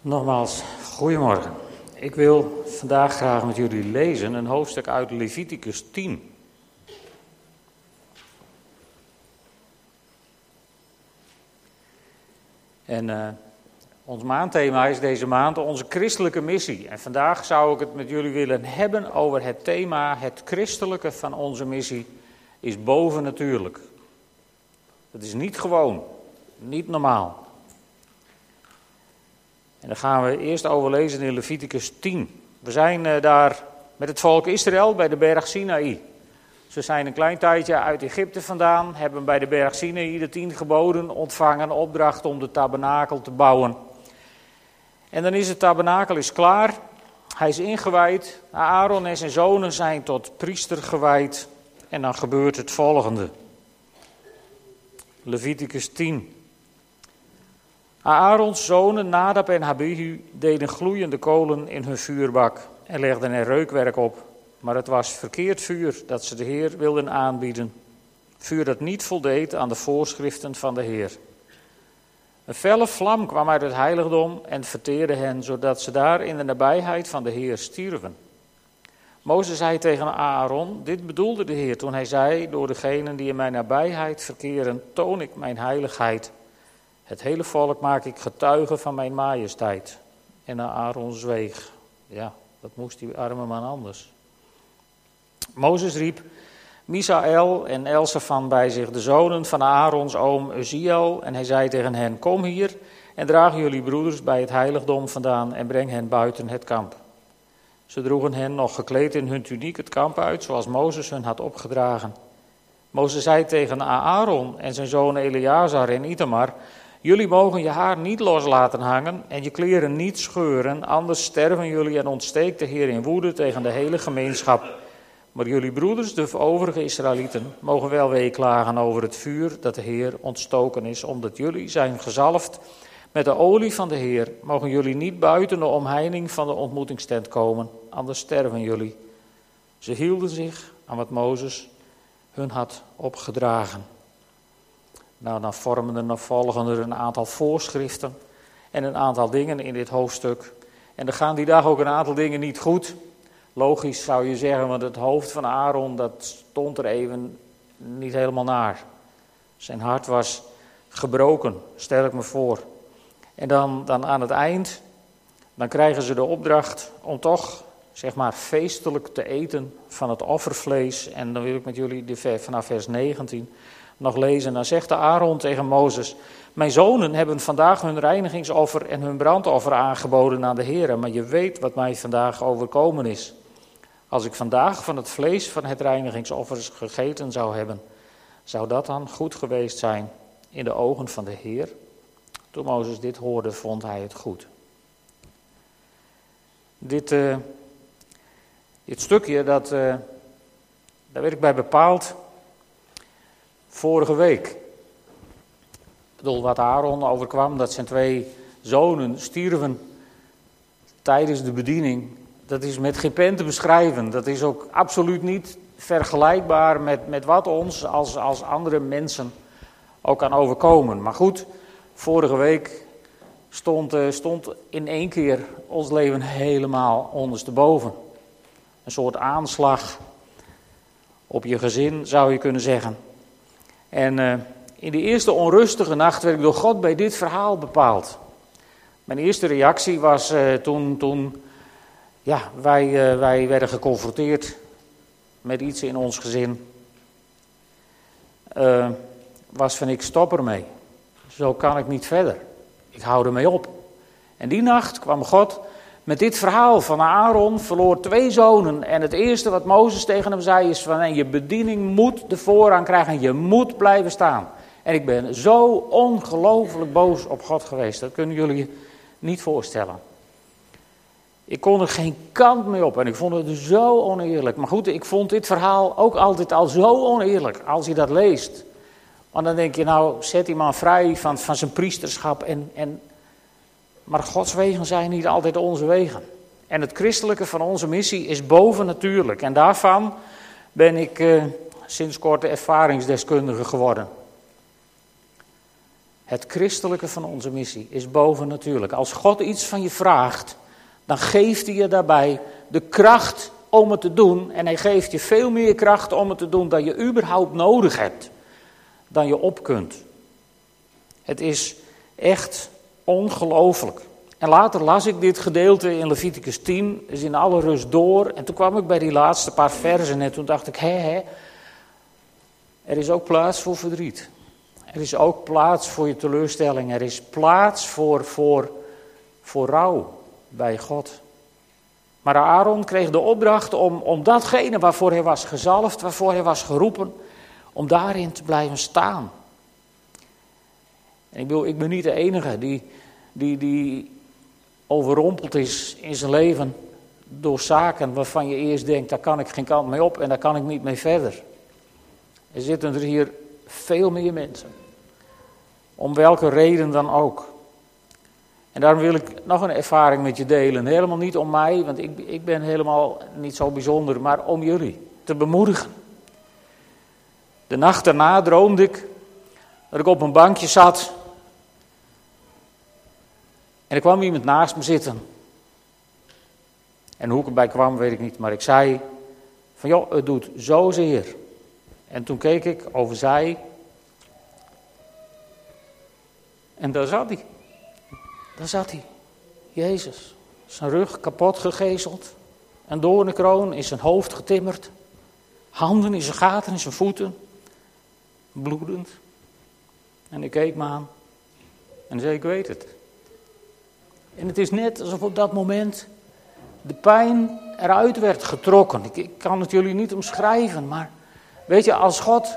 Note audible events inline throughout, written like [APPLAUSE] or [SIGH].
Nogmaals, goedemorgen. Ik wil vandaag graag met jullie lezen een hoofdstuk uit Leviticus 10. En uh, ons maandthema is deze maand onze christelijke missie. En vandaag zou ik het met jullie willen hebben over het thema: het christelijke van onze missie is bovennatuurlijk. Het is niet gewoon, niet normaal. En dan gaan we eerst overlezen in Leviticus 10. We zijn uh, daar met het volk Israël bij de berg Sinaï. Ze zijn een klein tijdje uit Egypte vandaan, hebben bij de berg Sinaï de tien geboden ontvangen, opdracht om de tabernakel te bouwen. En dan is het tabernakel is klaar, hij is ingewijd, Aaron en zijn zonen zijn tot priester gewijd. En dan gebeurt het volgende. Leviticus 10. Aarons zonen Nadab en Abihu deden gloeiende kolen in hun vuurbak en legden er reukwerk op. Maar het was verkeerd vuur dat ze de Heer wilden aanbieden. Vuur dat niet voldeed aan de voorschriften van de Heer. Een felle vlam kwam uit het heiligdom en verteerde hen, zodat ze daar in de nabijheid van de Heer stierven. Mozes zei tegen Aaron: Dit bedoelde de Heer toen hij zei: Door degenen die in mijn nabijheid verkeren, toon ik mijn heiligheid. Het hele volk maak ik getuige van mijn majesteit. En Aaron zweeg. Ja, dat moest die arme man anders. Mozes riep Misaël en Elsafan bij zich, de zonen van Aarons oom Uziel. En hij zei tegen hen, kom hier en draag jullie broeders bij het heiligdom vandaan en breng hen buiten het kamp. Ze droegen hen nog gekleed in hun tuniek het kamp uit, zoals Mozes hun had opgedragen. Mozes zei tegen Aaron en zijn zoon Eleazar en Itamar, Jullie mogen je haar niet los laten hangen en je kleren niet scheuren, anders sterven jullie en ontsteekt de Heer in woede tegen de hele gemeenschap. Maar jullie broeders, de overige Israëlieten, mogen wel weeklagen over het vuur dat de Heer ontstoken is, omdat jullie zijn gezalfd met de olie van de Heer. Mogen jullie niet buiten de omheining van de ontmoetingstent komen, anders sterven jullie. Ze hielden zich aan wat Mozes hun had opgedragen. Nou, dan vormen er nog volgen er een aantal voorschriften en een aantal dingen in dit hoofdstuk. En er gaan die dag ook een aantal dingen niet goed. Logisch zou je zeggen, want het hoofd van Aaron, dat stond er even niet helemaal naar. Zijn hart was gebroken, stel ik me voor. En dan, dan aan het eind, dan krijgen ze de opdracht om toch, zeg maar, feestelijk te eten van het offervlees. En dan wil ik met jullie vanaf vers 19 nog lezen. Dan zegt de Aaron tegen Mozes: Mijn zonen hebben vandaag hun reinigingsoffer en hun brandoffer aangeboden aan de Heer. Maar je weet wat mij vandaag overkomen is. Als ik vandaag van het vlees van het reinigingsoffer gegeten zou hebben, zou dat dan goed geweest zijn in de ogen van de Heer? Toen Mozes dit hoorde, vond hij het goed. Dit, uh, dit stukje, dat, uh, daar werd ik bij bepaald vorige week. Ik bedoel, wat Aaron overkwam, dat zijn twee zonen stierven tijdens de bediening. Dat is met geen pen te beschrijven. Dat is ook absoluut niet vergelijkbaar met, met wat ons als, als andere mensen ook kan overkomen. Maar goed, vorige week stond, eh, stond in één keer ons leven helemaal ondersteboven. Een soort aanslag op je gezin zou je kunnen zeggen. En uh, in die eerste onrustige nacht werd ik door God bij dit verhaal bepaald. Mijn eerste reactie was uh, toen, toen ja, wij, uh, wij werden geconfronteerd met iets in ons gezin. was van ik stop ermee. Zo kan ik niet verder. Ik hou ermee op. En die nacht kwam God met dit verhaal van Aaron verloor twee zonen. En het eerste wat Mozes tegen hem zei is van je bediening moet de voorrang krijgen. Je moet blijven staan. En ik ben zo ongelooflijk boos op God geweest. Dat kunnen jullie niet voorstellen. Ik kon er geen kant mee op en ik vond het zo oneerlijk. Maar goed, ik vond dit verhaal ook altijd al zo oneerlijk als je dat leest. Want dan denk je nou, zet die man vrij van, van zijn priesterschap en, en maar Gods wegen zijn niet altijd onze wegen. En het christelijke van onze missie is bovennatuurlijk. En daarvan ben ik eh, sinds kort ervaringsdeskundige geworden. Het christelijke van onze missie is bovennatuurlijk. Als God iets van je vraagt, dan geeft hij je daarbij de kracht om het te doen. En hij geeft je veel meer kracht om het te doen dan je überhaupt nodig hebt. Dan je op kunt. Het is echt ongelooflijk. En later las ik dit gedeelte in Leviticus 10, is in alle rust door. En toen kwam ik bij die laatste paar versen en toen dacht ik, hé, hé, er is ook plaats voor verdriet. Er is ook plaats voor je teleurstelling. Er is plaats voor, voor, voor rouw bij God. Maar Aaron kreeg de opdracht om, om datgene waarvoor hij was gezalfd, waarvoor hij was geroepen, om daarin te blijven staan. Ik, bedoel, ik ben niet de enige die, die, die overrompeld is in zijn leven door zaken waarvan je eerst denkt, daar kan ik geen kant mee op en daar kan ik niet mee verder. Er zitten er hier veel meer mensen. Om welke reden dan ook. En daarom wil ik nog een ervaring met je delen. Helemaal niet om mij, want ik, ik ben helemaal niet zo bijzonder, maar om jullie te bemoedigen. De nacht daarna droomde ik dat ik op een bankje zat. En er kwam iemand naast me zitten. En hoe ik erbij kwam, weet ik niet. Maar ik zei: Van joh, het doet zozeer. En toen keek ik over zij. En daar zat hij. Daar zat hij. Jezus. Zijn rug kapot gegezeld. Een doornenkroon in zijn hoofd getimmerd. Handen in zijn gaten, in zijn voeten. Bloedend. En ik keek me aan. En zei: Ik weet het. En het is net alsof op dat moment de pijn eruit werd getrokken. Ik, kan het jullie niet omschrijven, maar weet je, als God,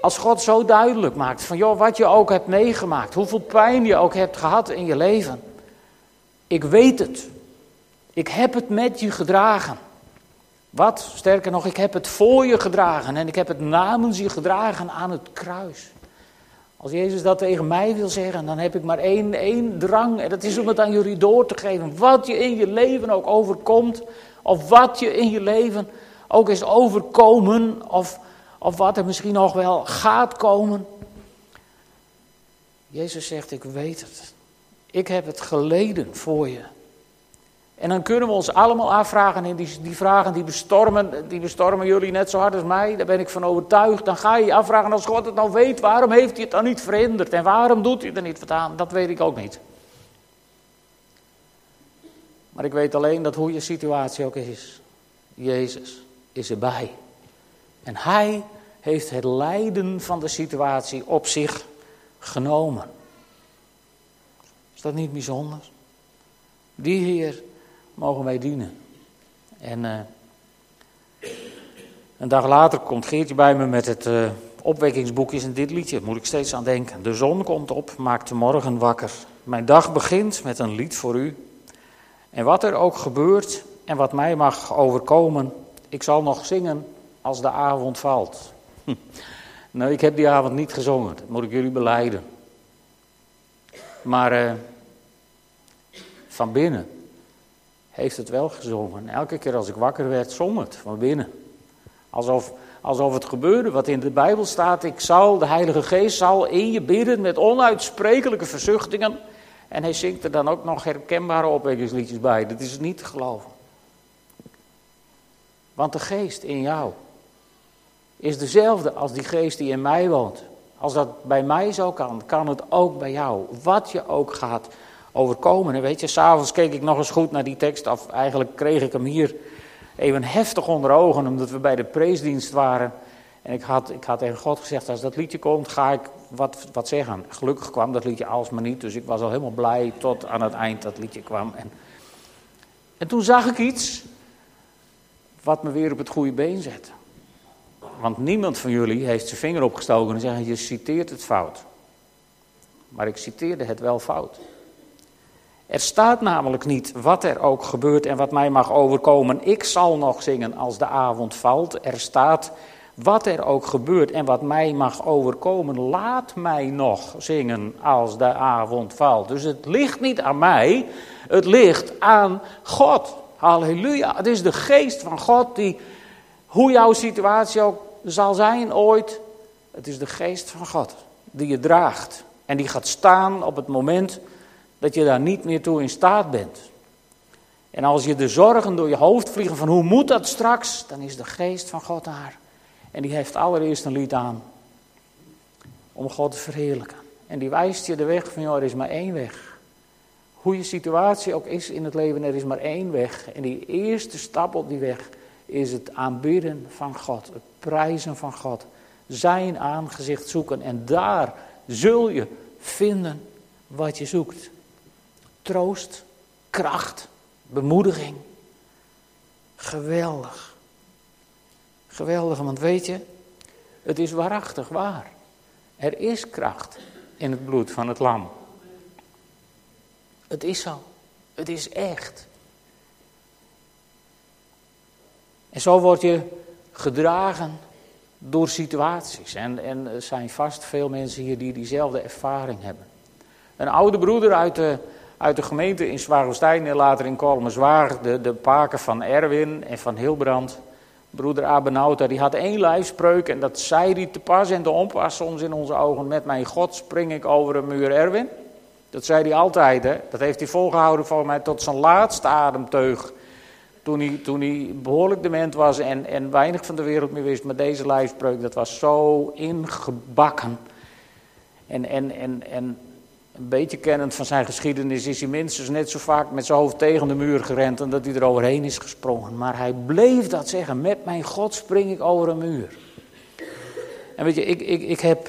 als God zo duidelijk maakt van joh, wat je ook hebt meegemaakt, hoeveel pijn je ook hebt gehad in je leven. Ik weet het. Ik heb het met je gedragen. Wat, sterker nog, ik heb het voor je gedragen en ik heb het namens je gedragen aan het kruis. Als Jezus dat tegen mij wil zeggen, dan heb ik maar één, één drang. En dat is om het aan jullie door te geven. Wat je in je leven ook overkomt. Of wat je in je leven ook is overkomen. Of, of wat er misschien nog wel gaat komen. Jezus zegt, ik weet het. Ik heb het geleden voor je. En dan kunnen we ons allemaal afvragen, en die, die vragen die bestormen, die bestormen jullie net zo hard als mij, daar ben ik van overtuigd. Dan ga je je afvragen, als God het nou weet, waarom heeft hij het dan niet verhinderd? En waarom doet hij er niet wat aan? Dat weet ik ook niet. Maar ik weet alleen dat hoe je situatie ook is, Jezus is erbij. En hij heeft het lijden van de situatie op zich genomen. Is dat niet bijzonder? Die Heer mogen wij dienen. En uh, een dag later komt Geertje bij me met het uh, opwekkingsboekje en dit liedje. Moet ik steeds aan denken. De zon komt op, maakt de morgen wakker. Mijn dag begint met een lied voor u. En wat er ook gebeurt en wat mij mag overkomen, ik zal nog zingen als de avond valt. [LAUGHS] nou, ik heb die avond niet gezongen, dat moet ik jullie beleiden. Maar uh, van binnen heeft het wel gezongen. Elke keer als ik wakker werd, zong het van binnen. Alsof, alsof het gebeurde wat in de Bijbel staat. Ik zal, de Heilige Geest zal in je bidden met onuitsprekelijke verzuchtingen. En hij zingt er dan ook nog herkenbare opwekkingsliedjes bij. Dat is niet te geloven. Want de geest in jou is dezelfde als die geest die in mij woont. Als dat bij mij zo kan, kan het ook bij jou. Wat je ook gaat overkomen. En weet je, s'avonds keek ik nog eens goed naar die tekst af. Eigenlijk kreeg ik hem hier even heftig onder ogen, omdat we bij de preesdienst waren. En ik had, ik had tegen God gezegd, als dat liedje komt, ga ik wat, wat zeggen. Gelukkig kwam dat liedje alsmaar niet, dus ik was al helemaal blij tot aan het eind dat liedje kwam. En, en toen zag ik iets wat me weer op het goede been zette. Want niemand van jullie heeft zijn vinger opgestoken en zegt, je citeert het fout. Maar ik citeerde het wel fout. Er staat namelijk niet wat er ook gebeurt en wat mij mag overkomen. Ik zal nog zingen als de avond valt. Er staat wat er ook gebeurt en wat mij mag overkomen. Laat mij nog zingen als de avond valt. Dus het ligt niet aan mij, het ligt aan God. Halleluja. Het is de geest van God die, hoe jouw situatie ook zal zijn ooit, het is de geest van God die je draagt. En die gaat staan op het moment dat je daar niet meer toe in staat bent. En als je de zorgen door je hoofd vliegen van hoe moet dat straks, dan is de geest van God daar. En die heeft allereerst een lied aan om God te verheerlijken. En die wijst je de weg van, joh, er is maar één weg. Hoe je situatie ook is in het leven, er is maar één weg. En die eerste stap op die weg is het aanbidden van God, het prijzen van God. Zijn aangezicht zoeken en daar zul je vinden wat je zoekt. Troost, kracht, bemoediging. Geweldig. Geweldig, want weet je, het is waarachtig waar. Er is kracht in het bloed van het lam. Het is zo. Het is echt. En zo word je gedragen door situaties. En, en er zijn vast veel mensen hier die diezelfde ervaring hebben. Een oude broeder uit de, uit de gemeente in Zwagelstein en later in Kolmenzwaag, de, de paken van Erwin en van Hilbrand, broeder Abenauta, die had één lijfspreuk en dat zei hij te pas en te onpas soms in onze ogen. Met mijn God spring ik over een muur Erwin. Dat zei hij altijd, hè? dat heeft hij volgehouden voor mij tot zijn laatste ademteug. Toen hij, toen hij behoorlijk dement was en, en weinig van de wereld meer wist. Maar deze lijfspreuk, dat was zo ingebakken. En, en, en, en een beetje kennend van zijn geschiedenis is hij minstens net zo vaak met zijn hoofd tegen de muur gerend en dat hij er overheen is gesprongen. Maar hij bleef dat zeggen, met mijn God spring ik over een muur. En weet je, ik, ik, ik, heb,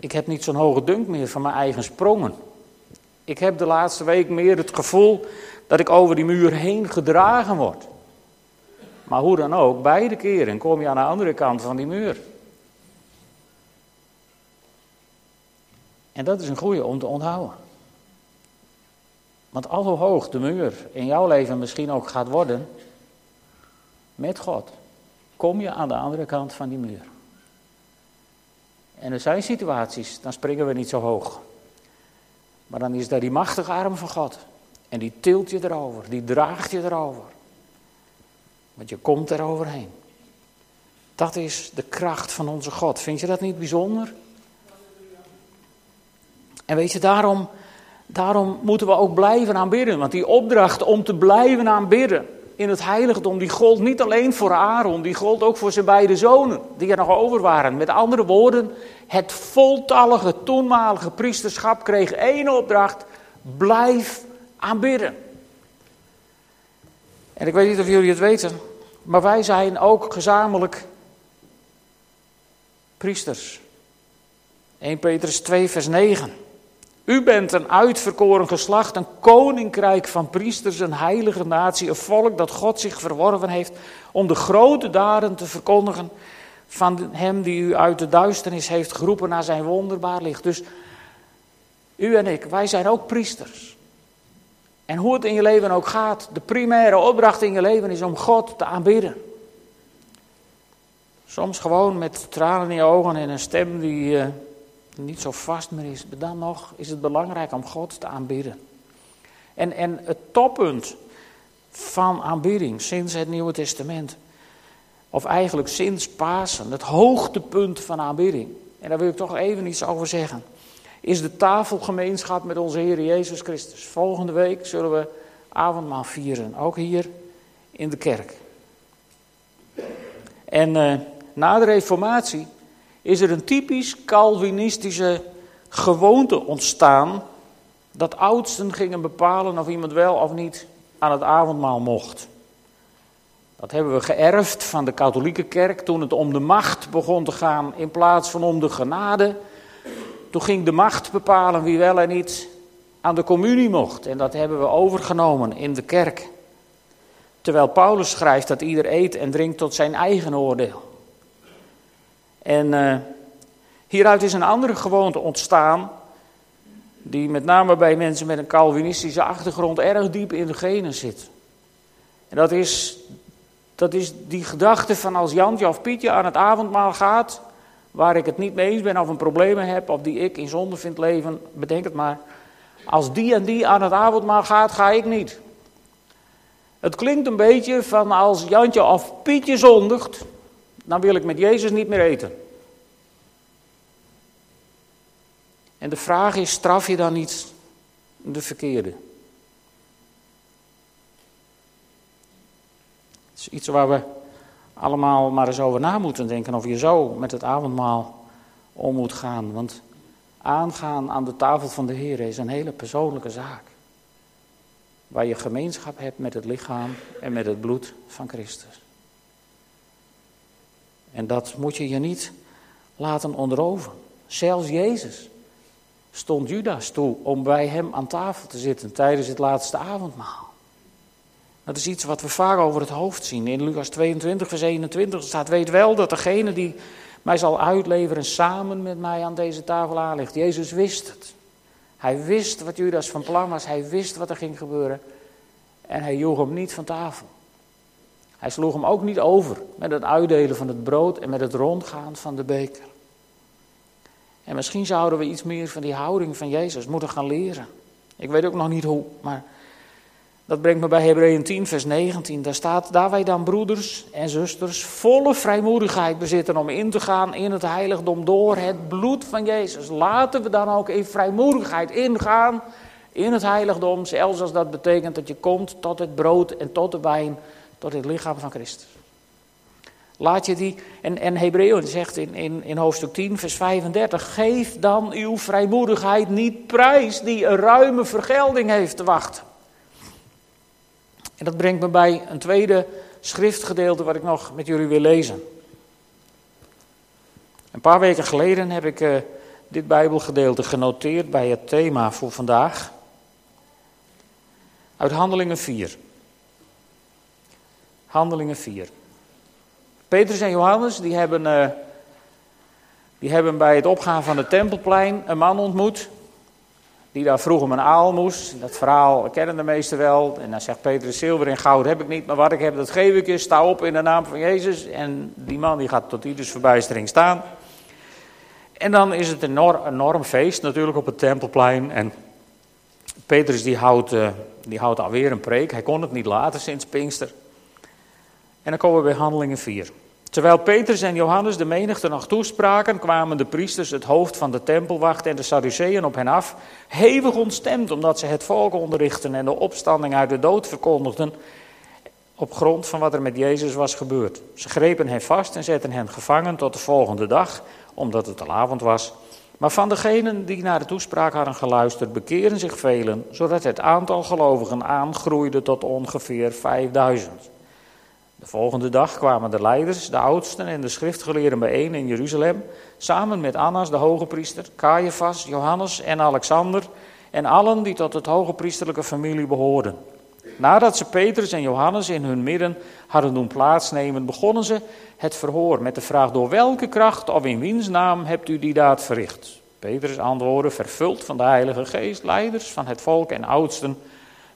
ik heb niet zo'n hoge dunk meer van mijn eigen sprongen. Ik heb de laatste week meer het gevoel dat ik over die muur heen gedragen word. Maar hoe dan ook, beide keren kom je aan de andere kant van die muur. En dat is een goede om te onthouden. Want al hoe hoog de muur in jouw leven misschien ook gaat worden, met God, kom je aan de andere kant van die muur. En er zijn situaties, dan springen we niet zo hoog. Maar dan is daar die machtige arm van God. En die tilt je erover, die draagt je erover. Want je komt er overheen. Dat is de kracht van onze God. Vind je dat niet bijzonder? En weet je, daarom, daarom moeten we ook blijven aanbidden. Want die opdracht om te blijven aanbidden in het heiligdom, die gold niet alleen voor Aaron, die gold ook voor zijn beide zonen, die er nog over waren. Met andere woorden, het voltallige toenmalige priesterschap kreeg één opdracht: blijf aanbidden. En ik weet niet of jullie het weten, maar wij zijn ook gezamenlijk priesters. 1 Petrus 2, vers 9. U bent een uitverkoren geslacht, een koninkrijk van priesters, een heilige natie, een volk dat God zich verworven heeft om de grote daden te verkondigen van hem die u uit de duisternis heeft geroepen naar zijn wonderbaar licht. Dus u en ik, wij zijn ook priesters. En hoe het in je leven ook gaat, de primaire opdracht in je leven is om God te aanbidden. Soms gewoon met tranen in je ogen en een stem die... Eh, niet zo vast meer is. Maar dan nog is het belangrijk om God te aanbidden. En, en het toppunt van aanbidding sinds het Nieuwe Testament, of eigenlijk sinds Pasen, het hoogtepunt van aanbidding, en daar wil ik toch even iets over zeggen, is de tafelgemeenschap met onze Heer Jezus Christus. Volgende week zullen we avondmaal vieren, ook hier in de kerk. En uh, na de Reformatie is er een typisch Calvinistische gewoonte ontstaan dat oudsten gingen bepalen of iemand wel of niet aan het avondmaal mocht. Dat hebben we geërfd van de katholieke kerk toen het om de macht begon te gaan in plaats van om de genade. Toen ging de macht bepalen wie wel en niet aan de communie mocht. En dat hebben we overgenomen in de kerk. Terwijl Paulus schrijft dat ieder eet en drinkt tot zijn eigen oordeel. En uh, hieruit is een andere gewoonte ontstaan, die met name bij mensen met een Calvinistische achtergrond erg diep in de genen zit. En dat is, dat is die gedachte van als Jantje of Pietje aan het avondmaal gaat, waar ik het niet mee eens ben of een probleem heb, of die ik in zonde vind leven, bedenk het maar. Als die en die aan het avondmaal gaat, ga ik niet. Het klinkt een beetje van als Jantje of Pietje zondigt, dan wil ik met Jezus niet meer eten. En de vraag is, straf je dan niet de verkeerde? Het is iets waar we allemaal maar eens over na moeten denken. Of je zo met het avondmaal om moet gaan. Want aangaan aan de tafel van de Heer is een hele persoonlijke zaak. Waar je gemeenschap hebt met het lichaam en met het bloed van Christus. En dat moet je je niet laten onderoven. Zelfs Jezus stond Judas toe om bij hem aan tafel te zitten tijdens het laatste avondmaal. Dat is iets wat we vaak over het hoofd zien. In Lucas 22, vers 21 staat: Weet wel dat degene die mij zal uitleveren samen met mij aan deze tafel aanligt. Jezus wist het. Hij wist wat Judas van plan was. Hij wist wat er ging gebeuren. En hij joeg hem niet van tafel. Hij sloeg hem ook niet over met het uitdelen van het brood en met het rondgaan van de beker. En misschien zouden we iets meer van die houding van Jezus moeten gaan leren. Ik weet ook nog niet hoe, maar dat brengt me bij Hebreeën 10, vers 19. Daar staat, daar wij dan broeders en zusters volle vrijmoedigheid bezitten om in te gaan in het heiligdom door het bloed van Jezus. Laten we dan ook in vrijmoedigheid ingaan in het heiligdom, zelfs als dat betekent dat je komt tot het brood en tot de wijn, tot het lichaam van Christus. Laat je die, en, en Hebreeën zegt in, in, hoofdstuk 10, vers 35, geef dan uw vrijmoedigheid niet prijs die een ruime vergelding heeft te wachten. En dat brengt me bij een tweede schriftgedeelte wat ik nog met jullie wil lezen. Een paar weken geleden heb ik uh, dit Bijbelgedeelte genoteerd bij het thema voor vandaag. Uit Handelingen 4. Handelingen 4. Petrus en Johannes die hebben, uh, die hebben bij het opgaan van het Tempelplein een man ontmoet die daar vroeg om een aalmoes. Dat verhaal kennen de meesten wel. En dan zegt Petrus, zilver en goud heb ik niet, maar wat ik heb, dat geef ik je. Sta op in de naam van Jezus. En die man die gaat tot ieders verbijstering staan. En dan is het een enorm, feest natuurlijk op het Tempelplein. En Petrus die houdt, uh, die houdt alweer een preek. Hij kon het niet laten sinds Pinkster. En dan komen we bij Handelingen 4. Terwijl Petrus en Johannes de menigte nog toespraken, kwamen de priesters, het hoofd van de tempelwacht en de Sadduceeën op hen af, hevig ontstemd omdat ze het volk onderrichten en de opstanding uit de dood verkondigden op grond van wat er met Jezus was gebeurd. Ze grepen hen vast en zetten hen gevangen tot de volgende dag, omdat het al avond was. Maar van degenen die naar de toespraak hadden geluisterd, bekeren zich velen, zodat het aantal gelovigen aangroeide tot ongeveer 5000. De volgende dag kwamen de leiders, de oudsten en de schriftgeleerden bijeen in Jeruzalem, samen met Annas, de hoge priester, Caiaphas, Johannes en Alexander en allen die tot het hoge priesterlijke familie behoorden. Nadat ze Petrus en Johannes in hun midden hadden doen plaatsnemen, begonnen ze het verhoor met de vraag: Door welke kracht of in wiens naam hebt u die daad verricht? Petrus antwoordde, vervuld van de Heilige Geest, leiders van het volk en oudsten.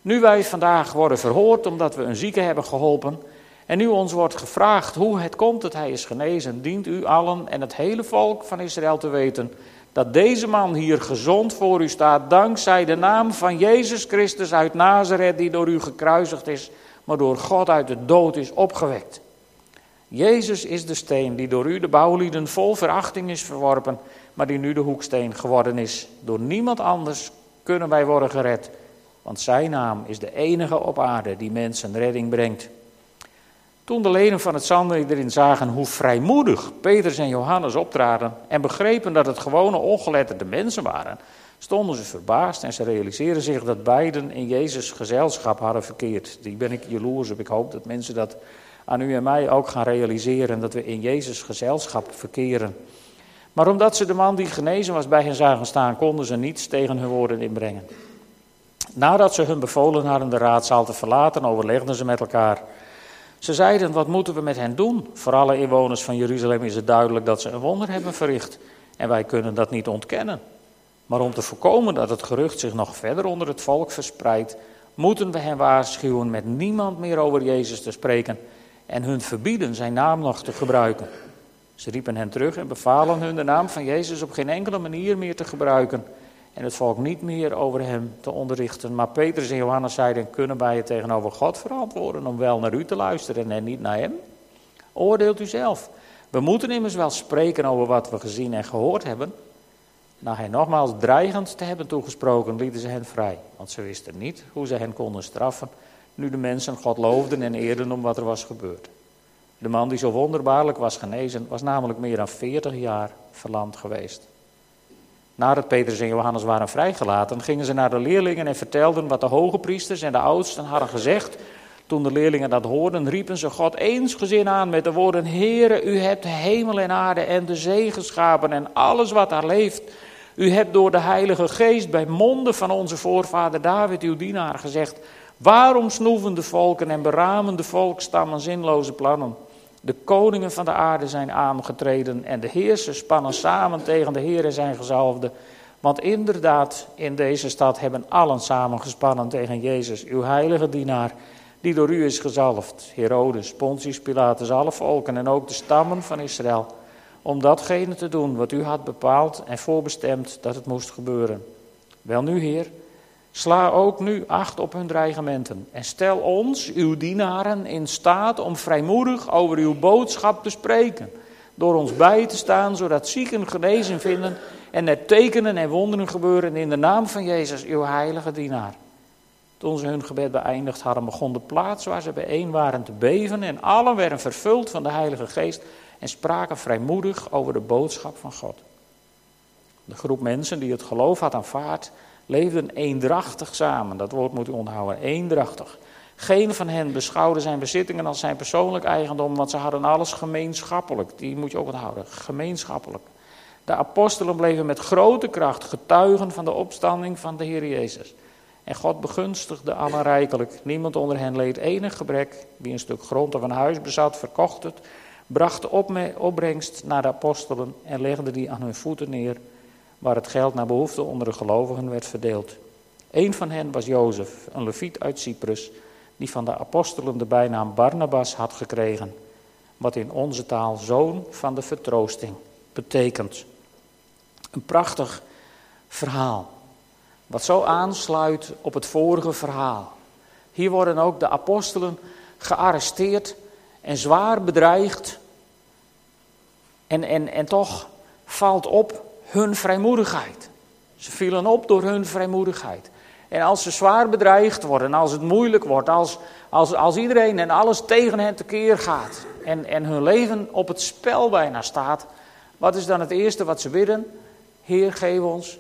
Nu wij vandaag worden verhoord omdat we een zieke hebben geholpen en nu ons wordt gevraagd hoe het komt dat hij is genezen, dient u allen en het hele volk van Israël te weten dat deze man hier gezond voor u staat, dankzij de naam van Jezus Christus uit Nazareth, die door u gekruisigd is, maar door God uit de dood is opgewekt. Jezus is de steen die door u de bouwlieden vol verachting is verworpen, maar die nu de hoeksteen geworden is. Door niemand anders kunnen wij worden gered, want zijn naam is de enige op aarde die mensen redding brengt. Toen de leden van het erin zagen hoe vrijmoedig Petrus en Johannes optraden en begrepen dat het gewone ongeletterde mensen waren, stonden ze verbaasd en ze realiseerden zich dat beiden in Jezus gezelschap hadden verkeerd. Die ben ik jaloers op. Ik hoop dat mensen dat aan u en mij ook gaan realiseren, dat we in Jezus gezelschap verkeren. Maar omdat ze de man die genezen was bij hen zagen staan, konden ze niets tegen hun woorden inbrengen. Nadat ze hun bevolen hadden de raadzaal te verlaten, overlegden ze met elkaar. Ze zeiden, wat moeten we met hen doen? Voor alle inwoners van Jeruzalem is het duidelijk dat ze een wonder hebben verricht. En wij kunnen dat niet ontkennen. Maar om te voorkomen dat het gerucht zich nog verder onder het volk verspreidt, moeten we hen waarschuwen met niemand meer over Jezus te spreken en hun verbieden zijn naam nog te gebruiken. Ze riepen hen terug en bevalen hun de naam van Jezus op geen enkele manier meer te gebruiken en het volk niet meer over hem te onderrichten. Maar Petrus en Johannes zeiden, kunnen wij het tegenover God verantwoorden om wel naar u te luisteren en niet naar hem? Oordeelt u zelf. We moeten immers wel spreken over wat we gezien en gehoord hebben. Na hen nogmaals dreigend te hebben toegesproken, lieten ze hen vrij. Want ze wisten niet hoe ze hen konden straffen, nu de mensen God loofden en eerden om wat er was gebeurd. De man die zo wonderbaarlijk was genezen, was namelijk meer dan 40 jaar verlamd geweest. Nadat Petrus en Johannes waren vrijgelaten, gingen ze naar de leerlingen en vertelden wat de hoge priesters en de oudsten hadden gezegd. Toen de leerlingen dat hoorden, riepen ze God eensgezin aan met de woorden: Heere, u hebt hemel en aarde en de zee geschapen en alles wat daar leeft. U hebt door de Heilige Geest bij monden van onze voorvader David, uw dienaar, gezegd: Waarom snoeven de volken en beramen de volkstammen zinloze plannen? De koningen van de aarde zijn aangetreden en de heersers spannen samen tegen de Heer en zijn gezalfde. Want inderdaad, in deze stad hebben allen samengespannen tegen Jezus, uw heilige dienaar, die door u is gezalfd. Herodes, Pontius Pilatus, alle volken en ook de stammen van Israël. Om datgene te doen wat u had bepaald en voorbestemd dat het moest gebeuren. Wel nu, Heer, Sla ook nu acht op hun dreigementen en stel ons, uw dienaren, in staat om vrijmoedig over uw boodschap te spreken. Door ons bij te staan, zodat zieken genezen vinden en er tekenen en wonderen gebeuren in de naam van Jezus, uw heilige dienaar. Toen ze hun gebed beëindigd hadden, begon de plaats waar ze bijeen waren te beven en allen werden vervuld van de Heilige Geest en spraken vrijmoedig over de boodschap van God. De groep mensen die het geloof had aanvaard, leefden eendrachtig samen. Dat woord moet u onthouden, eendrachtig. Geen van hen beschouwde zijn bezittingen als zijn persoonlijk eigendom, want ze hadden alles gemeenschappelijk. Die moet je ook onthouden, gemeenschappelijk. De apostelen bleven met grote kracht getuigen van de opstanding van de Heer Jezus. En God begunstigde allen rijkelijk. Niemand onder hen leed enig gebrek. Wie een stuk grond of een huis bezat, verkocht het, bracht de opbrengst naar de apostelen en legde die aan hun voeten neer waar het geld naar behoefte onder de gelovigen werd verdeeld. Een van hen was Jozef, een leviet uit Cyprus, die van de apostelen de bijnaam Barnabas had gekregen, wat in onze taal zoon van de vertroosting betekent. Een prachtig verhaal, wat zo aansluit op het vorige verhaal. Hier worden ook de apostelen gearresteerd en zwaar bedreigd. En, en, en toch valt op hun vrijmoedigheid. Ze vielen op door hun vrijmoedigheid. En als ze zwaar bedreigd worden, als het moeilijk wordt, als, als, als iedereen en alles tegen hen tekeer gaat en, en hun leven op het spel bijna staat, wat is dan het eerste wat ze bidden? Heer, geef ons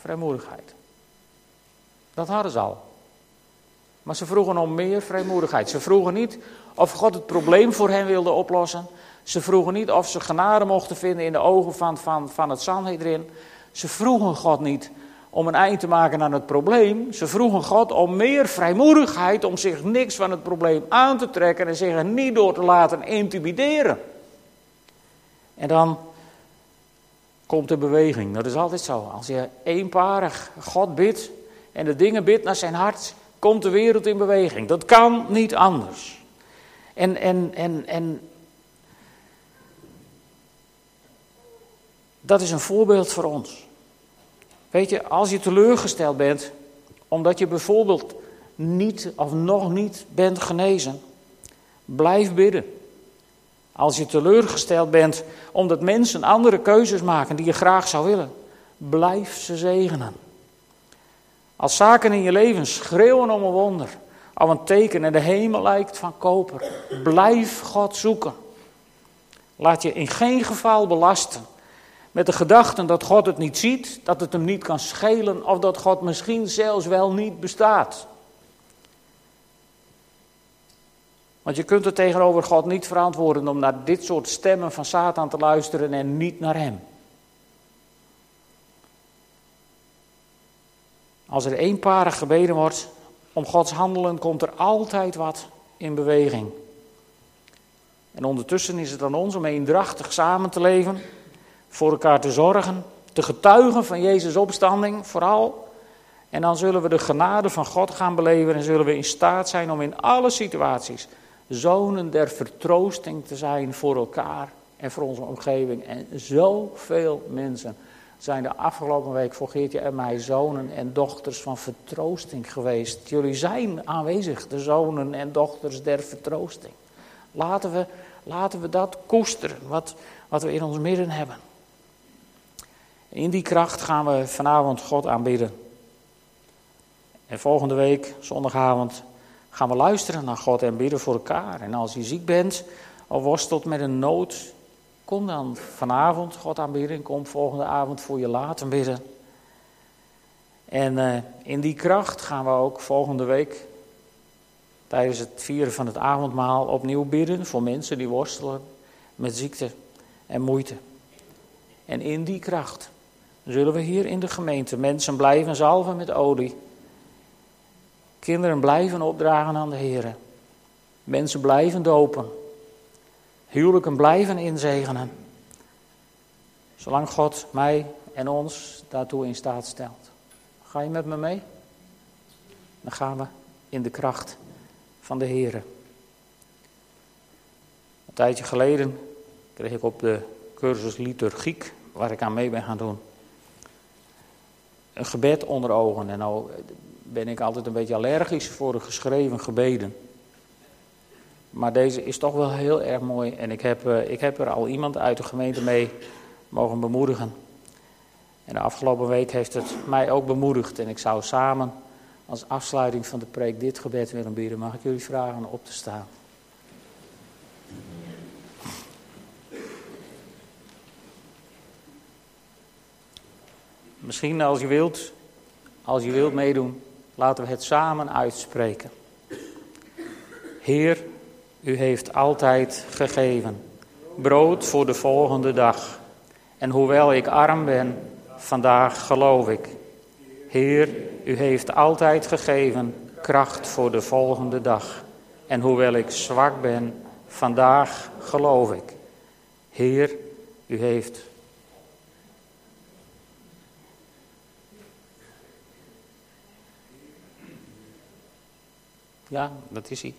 vrijmoedigheid. Dat hadden ze al. Maar ze vroegen om meer vrijmoedigheid. Ze vroegen niet of God het probleem voor hen wilde oplossen. Ze vroegen niet of ze genade mochten vinden in de ogen van, van, van het Sanhedrin. Ze vroegen God niet om een eind te maken aan het probleem. Ze vroegen God om meer vrijmoedigheid om zich niks van het probleem aan te trekken en zich er niet door te laten intimideren. En dan komt de beweging. Dat is altijd zo. Als je eenparig God bidt en de dingen bidt naar zijn hart, komt de wereld in beweging. Dat kan niet anders. En, en, en, en Dat is een voorbeeld voor ons. Weet je, als je teleurgesteld bent, omdat je bijvoorbeeld niet of nog niet bent genezen, blijf bidden. Als je teleurgesteld bent omdat mensen andere keuzes maken die je graag zou willen, blijf ze zegenen. Als zaken in je leven schreeuwen om een wonder, of een teken en de hemel lijkt van koper, blijf God zoeken. Laat je in geen geval belasten met de gedachte dat God het niet ziet, dat het hem niet kan schelen of dat God misschien zelfs wel niet bestaat. Want je kunt het tegenover God niet verantwoorden om naar dit soort stemmen van Satan te luisteren en niet naar hem. Als er eenparig gebeden wordt om Gods handelen, komt er altijd wat in beweging. En ondertussen is het aan ons om eendrachtig samen te leven voor elkaar te zorgen, te getuigen van Jezus' opstanding vooral. En dan zullen we de genade van God gaan beleven en zullen we in staat zijn om in alle situaties zonen der vertroosting te zijn voor elkaar en voor onze omgeving. En zoveel mensen zijn de afgelopen week voor Geertje en mij zonen en dochters van vertroosting geweest. Jullie zijn aanwezig, de zonen en dochters der vertroosting. Laten we, laten we dat koesteren, wat, wat we in ons midden hebben. In die kracht gaan we vanavond God aanbidden. En volgende week, zondagavond, gaan we luisteren naar God en bidden voor elkaar. En als je ziek bent of worstelt met een nood, kom dan vanavond God aanbidden. Kom volgende avond voor je laten bidden. En uh, in die kracht gaan we ook volgende week tijdens het vieren van het avondmaal opnieuw bidden voor mensen die worstelen met ziekte en moeite. En in die kracht zullen we hier in de gemeente mensen blijven zalven met olie. Kinderen blijven opdragen aan de Heer. Mensen blijven dopen. Huwelijken blijven inzegenen. Zolang God mij en ons daartoe in staat stelt. Ga je met me mee? Dan gaan we in de kracht van de Heer. Een tijdje geleden kreeg ik op de cursus liturgiek, waar ik aan mee ben gaan doen, een gebed onder ogen. En nou ben ik altijd een beetje allergisch voor de geschreven gebeden. Maar deze is toch wel heel erg mooi. En ik heb, eh, ik heb er al iemand uit de gemeente mee mogen bemoedigen. En de afgelopen week heeft het mij ook bemoedigd. En ik zou samen als afsluiting van de preek dit gebed willen bieden. Mag ik jullie vragen op te staan? Misschien als je wilt, als je wilt meedoen, laten we het samen uitspreken. Heer, u heeft altijd gegeven brood voor de volgende dag. En hoewel ik arm ben, vandaag geloof ik. Heer, u heeft altijd gegeven kracht voor de volgende dag. En hoewel ik zwak ben, vandaag geloof ik. Heer, u heeft. Ja, dat is hij.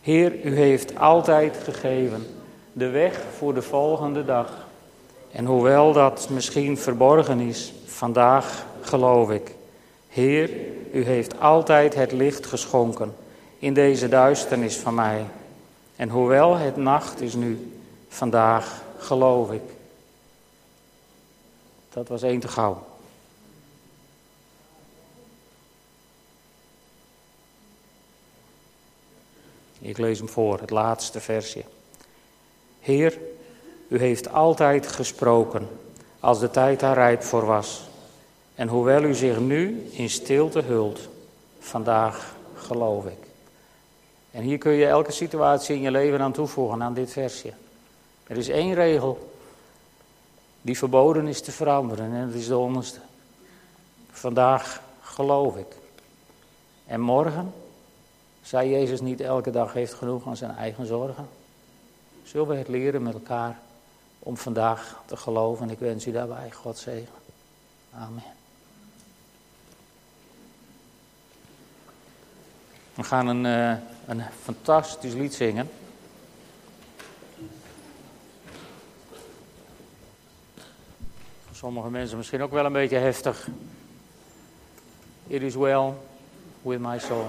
Heer, u heeft altijd gegeven de weg voor de volgende dag. En hoewel dat misschien verborgen is, vandaag geloof ik. Heer, u heeft altijd het licht geschonken in deze duisternis van mij. En hoewel het nacht is nu, vandaag geloof ik. Dat was één te gauw. Ik lees hem voor, het laatste versje. Heer, u heeft altijd gesproken als de tijd daar rijp voor was. En hoewel u zich nu in stilte hult, vandaag geloof ik. En hier kun je elke situatie in je leven aan toevoegen, aan dit versje. Er is één regel die verboden is te veranderen en dat is de onderste. Vandaag geloof ik. En morgen, zei Jezus niet elke dag heeft genoeg aan zijn eigen zorgen? Zullen we het leren met elkaar om vandaag te geloven? En ik wens u daarbij God zegen. Amen. We gaan een, uh, een fantastisch lied zingen. Voor sommige mensen misschien ook wel een beetje heftig. It is well with my soul.